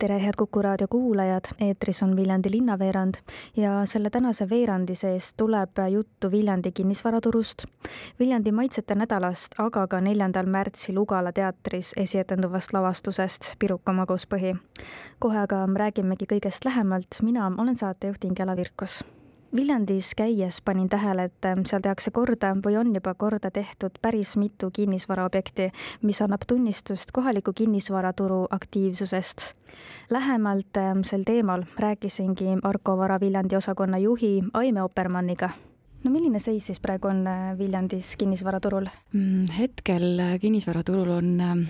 tere, head Kuku raadio kuulajad, eetris on Viljandi linnaveerand ja selle tänase veerandi sees tuleb juttu Viljandi kinnisvaraturust, Viljandi maitsete nädalast, aga ka neljandal märtsil Ugala teatris esietenduvast lavastusest Piruka maguspõhi. kohe aga räägimegi kõigest lähemalt, mina olen saatejuht Ingela Virkus Viljandis käies panin tähele, et ähm, seal tehakse korda või on juba korda tehtud päris mitu kinnisvaraobjekti, mis annab tunnistust kohaliku kinnisvaraturu aktiivsusest. lähemalt ähm, sel teemal rääkisingi Arko Vara Viljandi osakonna juhi Aime Oppermanniga no milline seis siis praegu on äh, Viljandis kinnisvaraturul? Mm, hetkel äh, kinnisvaraturul on ähm,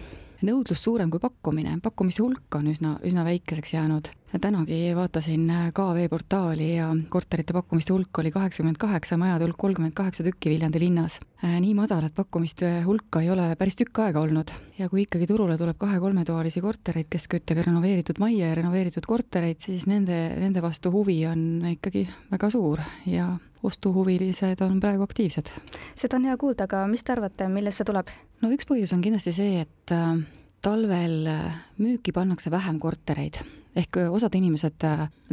nõudlus suurem kui pakkumine, pakkumiste hulk on üsna, üsna väikeseks jäänud. Tänagi vaatasin KV portaali ja korterite pakkumiste hulk oli kaheksakümmend kaheksa, majade hulk kolmkümmend kaheksa tükki Viljandi linnas. nii madalat pakkumiste hulka ei ole päris tükk aega olnud ja kui ikkagi turule tuleb kahe-kolmetoalisi kortereid, keskküttega renoveeritud majja ja renoveeritud kortereid, siis nende, nende vastu huvi on ikkagi väga suur ja ostuhuvilised on praegu aktiivsed. seda on hea kuulda, aga mis te arvate, millest see tuleb? no üks põhjus on kindlasti see, et äh, talvel äh, müüki pannakse vähem kortereid ehk äh, osad inimesed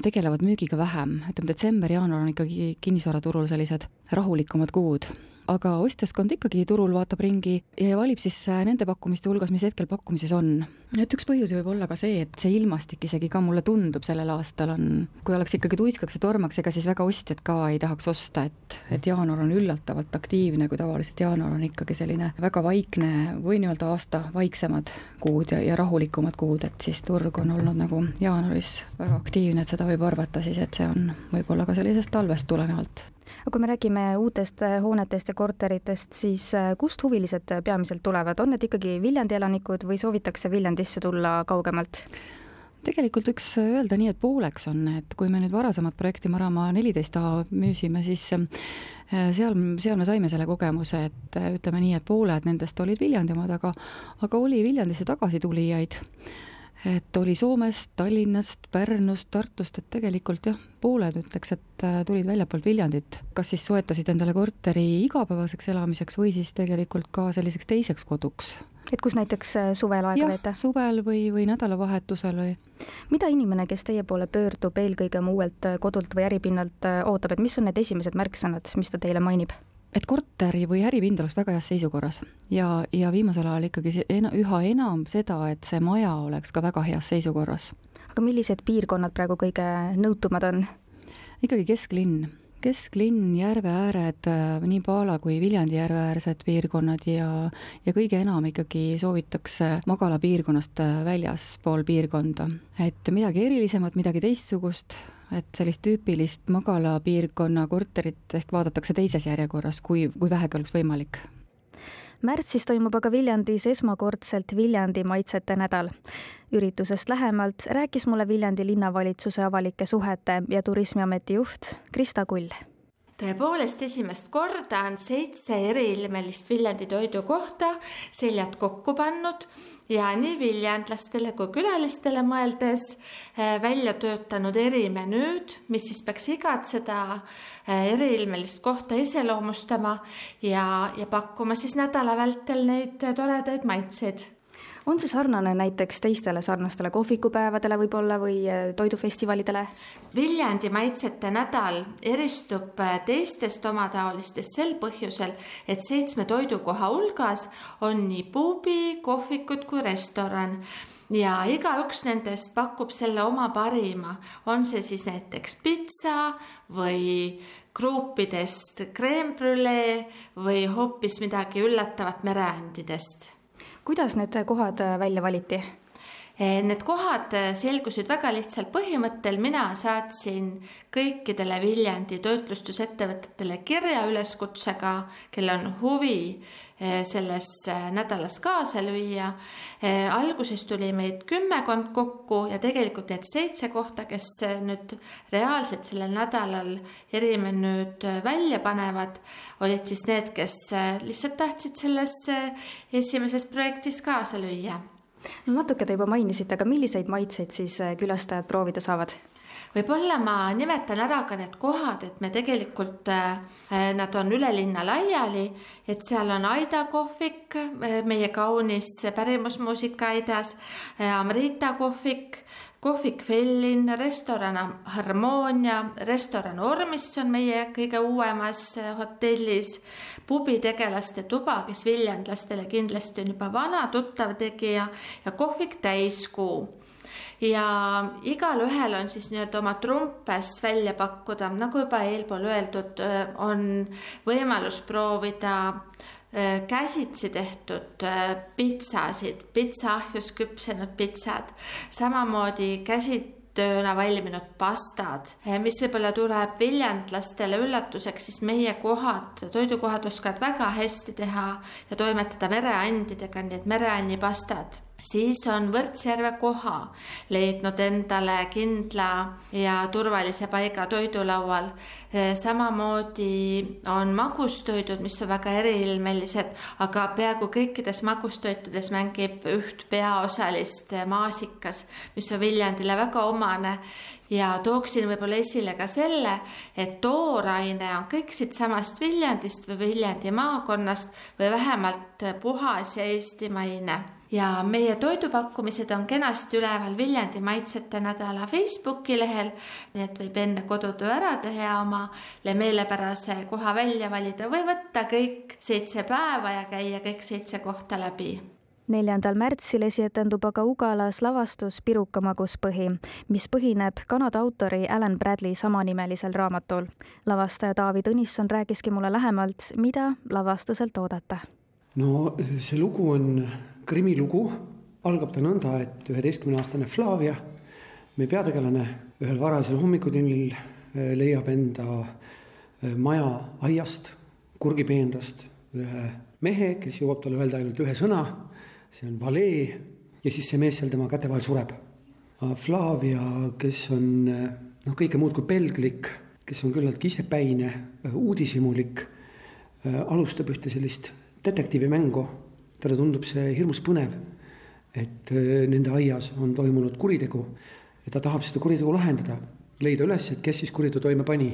tegelevad müügiga vähem, ütleme detsember-jaanuar on ikkagi kinnisvaraturul sellised rahulikumad kuud aga ostjaskond ikkagi turul vaatab ringi ja valib siis äh, nende pakkumiste hulgas, mis hetkel pakkumises on. et üks põhjusi võib olla ka see, et see ilmastik isegi ka mulle tundub sellel aastal on, kui oleks ikkagi tuiskaks ja tormaks, ega siis väga ostjad ka ei tahaks osta, et, et jaanuar on üllatavalt aktiivne, kui tavaliselt jaanuar on ikkagi selline väga vaikne või nii-öelda aasta vaiksemad kuud ja, ja rahulikumad kuud, et siis turg on olnud nagu jaanuaris väga aktiivne, et seda võib arvata siis, et see on võib-olla ka sellisest talvest tulenevalt aga kui me räägime uutest äh, hoonetest ja korteritest, siis äh, kust huvilised äh, peamiselt tulevad, on need ikkagi Viljandi elanikud või soovitakse Viljandisse tulla kaugemalt? tegelikult võiks öelda nii, et pooleks on, et kui me nüüd varasemat projekti Maramaa neliteist A müüsime, siis seal, seal me saime selle kogemuse, et ütleme nii, et pooled nendest olid Viljandi omad, aga aga oli Viljandisse tagasitulijaid et oli Soomest, Tallinnast, Pärnust, Tartust, et tegelikult jah, pooled ütleks, et äh, tulid väljapoolt Viljandit, kas siis soetasid endale korteri igapäevaseks elamiseks või siis tegelikult ka selliseks teiseks koduks. et kus näiteks äh, suvel aega veeta? suvel või, või nädalavahetusel või. mida inimene, kes teie poole pöördub eelkõige oma uuelt äh, kodult või äripinnalt, ootab, et mis on need esimesed märksõnad, mis ta teile mainib? Et korteri või äripind oleks väga heas seisukorras ja, ja viimasel ajal ikkagi ena, üha enam seda, et see maja oleks ka väga heas seisukorras. aga millised piirkonnad praegu kõige nõutumad on? ikkagi kesklinn, kesklinn, järveääred, nii Paala kui Viljandi järveäärsed piirkonnad ja, ja kõige enam ikkagi soovitakse magalapiirkonnast väljaspool piirkonda. et midagi erilisemat, midagi teistsugust et sellist tüüpilist magalapiirkonna korterit ehk vaadatakse teises järjekorras, kui, kui vähegi oleks võimalik. Märtsis toimub aga Viljandis esmakordselt Viljandi maitsete nädal. üritusest lähemalt rääkis mulle Viljandi linnavalitsuse avalike suhete ja turismiameti juht Krista Kull. Tõepoolest esimest korda on seitse eriilmelist Viljandi toidukohta seljad kokku pannud ja nii viljandlastele kui külalistele mõeldes eh, välja töötanud erimenüüd, mis siis peaks igat seda eh, eriilmelist kohta iseloomustama ja, ja pakkuma siis nädala vältel neid toredaid maitseid on see sarnane näiteks teistele sarnastele kohvikupäevadele võib-olla või äh, toidufestivalidele? Viljandi maitsete nädal eristub äh, teistest omataolistest sel põhjusel, et seitsme toidukoha hulgas on nii puubi, kohvikud kui restoran. Ja igaüks nendest pakub selle oma parima, on see siis näiteks pitsa või kruupidest creme brulee või hoopis midagi üllatavat mereandidest kuidas need kohad äh, välja valiti? Need kohad selgusid väga lihtsal põhimõttel, mina saatsin kõikidele Viljandi toitlustusettevõtetele kirja üleskutsega, kellel on huvi Eh, selles eh, nädalas kaasa lüüa. Eh, alguses tuli meid kümmekond kokku ja tegelikult need seitse kohta, kes nüüd reaalselt sellel nädalal erimenüüd välja panevad, olid siis need, kes lihtsalt tahtsid selles esimeses projektis kaasa lüüa no natuke te juba mainisite, aga milliseid maitseid siis külastajad proovida saavad? võib-olla ma nimetan ära ka need kohad, et me tegelikult, äh, nad on üle linna laiali, et seal on Aida kohvik, meie kaunis pärimusmuusika Aidas, Amrita kohvik, kohvik Fellin, restoran Harmoonia, restoran Ormis on meie kõige uuemas hotellis, pubitegelaste tuba, kes viljandlastele kindlasti on juba vana tuttav tegija ja kohvik Täiskuu ja igalühel on siis nii-öelda oma trumpes välja pakkuda, nagu juba eelpool öeldud, on võimalus proovida käsitsi tehtud pitsasid, pitsaahjus küpsenud pitsad, samamoodi käsit-, tööna valminud pastad, mis võib-olla tuleb viljandlastele üllatuseks, siis meie kohad, toidukohad oskavad väga hästi teha ja toimetada mereandidega, nii et mereannipastad siis on Võrtsjärve koha leidnud endale kindla ja turvalise paiga toidulaual. samamoodi on magustoidud, mis on väga eriilmelised, aga peaaegu kõikides magustoitudes mängib üht peaosalist maasikas, mis on Viljandile väga omane ja tooksin võib-olla esile ka selle, et tooraine on kõik siitsamast Viljandist või Viljandi maakonnast või vähemalt puhas ja eestimaine ja meie toidupakkumised on kenasti üleval Viljandi Maitsete Nädala Facebooki lehel, nii et võib enne kodutöö ära teha ja omale meelepärase koha välja valida või võtta kõik seitse päeva ja käia kõik seitse kohta läbi neljandal märtsil esietendub aga Ugalas lavastus Piruka maguspõhi, mis põhineb Kanada autori Alan Bradley samanimelisel raamatul. lavastaja Taavi Tõnisson rääkiski mulle lähemalt, mida lavastuselt oodata. no see lugu on krimilugu algab ta nõnda, et üheteistkümneaastane Flavia, meie peategelane, ühel varasel hommikutunnil eh, leiab enda eh, maja aiast, kurgipeenrast ühe mehe, kes jõuab talle öelda ainult ühe sõna, see on valee ja siis see mees seal tema käte vahel sureb. Flavia, kes on noh, kõike muud kui pelglik, kes on küllaltki isepäine, uudishimulik, alustab ühte sellist detektiivimängu talle tundub see hirmus põnev, et äh, nende aias on toimunud kuritegu ja ta tahab seda kuritegu lahendada, leida üles, et kes siis kuriteo toime pani.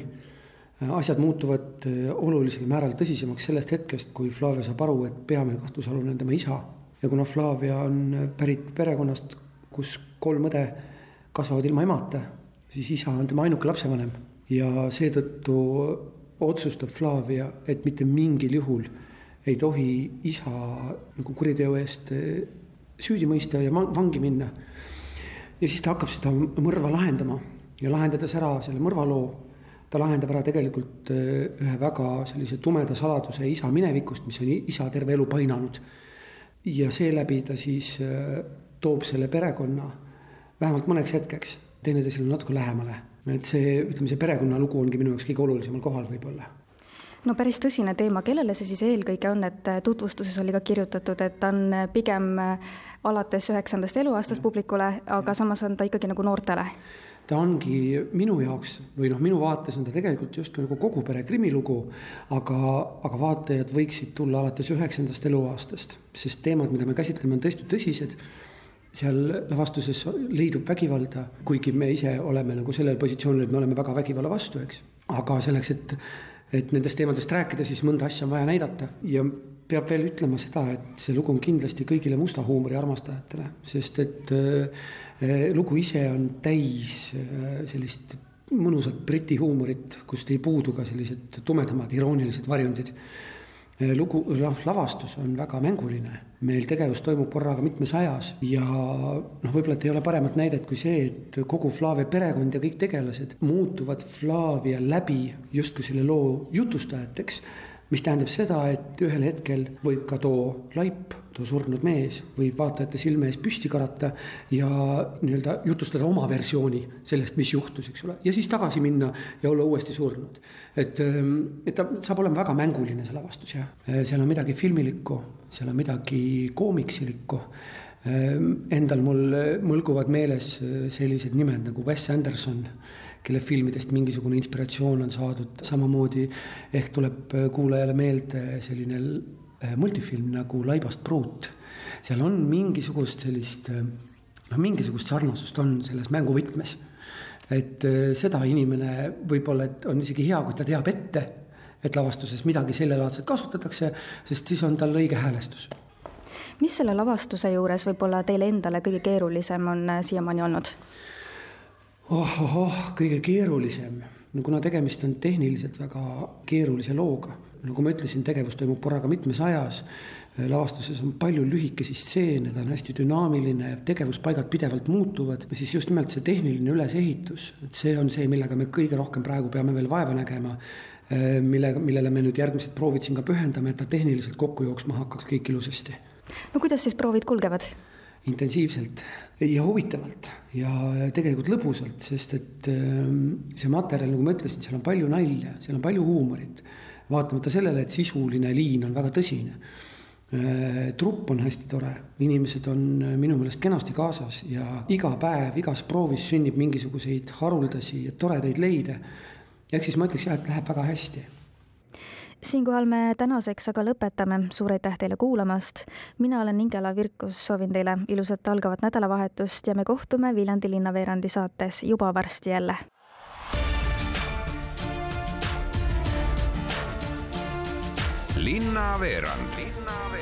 Äh, asjad muutuvad äh, olulisel määral tõsisemaks sellest hetkest, kui Flavia saab aru, et peamine kahtlusalune on tema isa. Ja kuna Flavia on pärit perekonnast, kus kolm õde kasvavad ilma emata, siis isa on tema ainuke lapsevanem ja seetõttu otsustab Flavia, et mitte mingil juhul ei tohi isa nagu kuriteo eest eh, süüdi mõista ja vangi minna. ja siis ta hakkab seda mõrva lahendama ja lahendades ära selle mõrvaloo, ta lahendab ära tegelikult eh, ühe väga sellise tumeda saladuse isa minevikust, mis on isa terve elu painanud. Ja seeläbi ta siis eh, toob selle perekonna vähemalt mõneks hetkeks teineteisele natuke lähemale. et see, ütleme, see perekonnalugu ongi minu jaoks kõige olulisemal kohal võib-olla. No päris tõsine teema, kellele see siis eelkõige on, et äh, tutvustuses oli ka kirjutatud, et ta on äh, pigem äh, alates üheksandast eluaastast publikule, aga samas on ta ikkagi nagu noortele? Ta ongi minu jaoks või noh, minu vaates on ta tegelikult justkui nagu kogu pere krimilugu, aga, aga vaatajad võiksid tulla alates üheksandast eluaastast, sest teemad, mida me käsitleme, on tõesti tõsised seal lavastuses leidub vägivalda, kuigi me ise oleme nagu sellel positsioonil, et me oleme väga vägivalla vastu, eks. aga selleks, et et nendest teemadest rääkida, siis mõnda asja on vaja näidata ja peab veel ütlema seda, et see lugu on kindlasti kõigile musta huumori armastajatele, sest et äh, lugu ise on täis äh, sellist mõnusat briti huumorit, kust ei puudu ka sellised tumedamad iroonilised varjundid. Lugu, noh lavastus on väga mänguline, meil tegevus toimub korraga mitmes ajas ja noh, võib-olla et ei ole paremat näidet kui see, et kogu Flavia perekond ja kõik tegelased muutuvad Flavia läbi justkui selle loo jutustajateks mis tähendab seda, et ühel hetkel võib ka too laip, too surnud mees võib vaatajate silme ees püsti karata ja nii-öelda jutustada oma versiooni sellest, mis juhtus, eks ole, ja siis tagasi minna ja olla uuesti surnud. et, ähm, et ta saab olema väga mänguline, see lavastus jah, seal on midagi filmilikku, seal on midagi koomiksilikku Ehm, endal mul mõlguvad meeles äh, sellised nimed nagu Wes Anderson, kelle filmidest mingisugune inspiratsioon on saadud, samamoodi ehk tuleb äh, kuulajale meelde selline äh, multifilm nagu Laibast pruut. seal on mingisugust sellist, noh, mingisugust sarnasust on selles mänguvõtmes. et seda inimene võib-olla, et on isegi hea, kui ta teab ette, et lavastuses midagi sellelaadset kasutatakse, sest siis on tal õige häälestus mis selle lavastuse juures võib-olla teile endale kõige keerulisem on äh, siiamaani olnud? Oh, oh, oh, kõige keerulisem, no kuna tegemist on tehniliselt väga keerulise looga, nagu ma ütlesin, tegevus toimub korraga mitmes ajas, äh, lavastuses on palju lühikesi stseene, ta on hästi dünaamiline, tegevuspaigad pidevalt muutuvad, siis just nimelt see tehniline ülesehitus, et see on see, millega me kõige rohkem praegu peame veel vaeva nägema, äh, millega, millele me nüüd järgmised proovid siin ka pühendame, et ta tehniliselt kokku jooksma hakkaks kõik ilusasti no kuidas siis proovid kulgevad? Intensiivselt ja huvitavalt ja tegelikult lõbusalt, sest et ähm, see materjal, nagu ma ütlesin, seal on palju nalja, seal on palju huumorit. vaatamata sellele, et sisuline liin on väga tõsine. Äh, trupp on hästi tore, inimesed on äh, minu meelest kenasti kaasas ja iga päev, igas proovis sünnib mingisuguseid haruldasi ja toredaid leide. ehk siis ma ütleks jah, et läheb väga hästi siinkohal me tänaseks aga lõpetame, suur aitäh teile kuulamast. mina olen Ingela Virkus, soovin teile ilusat algavat nädalavahetust ja me kohtume Viljandi linnaveerandi saates juba varsti jälle. linnaveerand, linnaveerand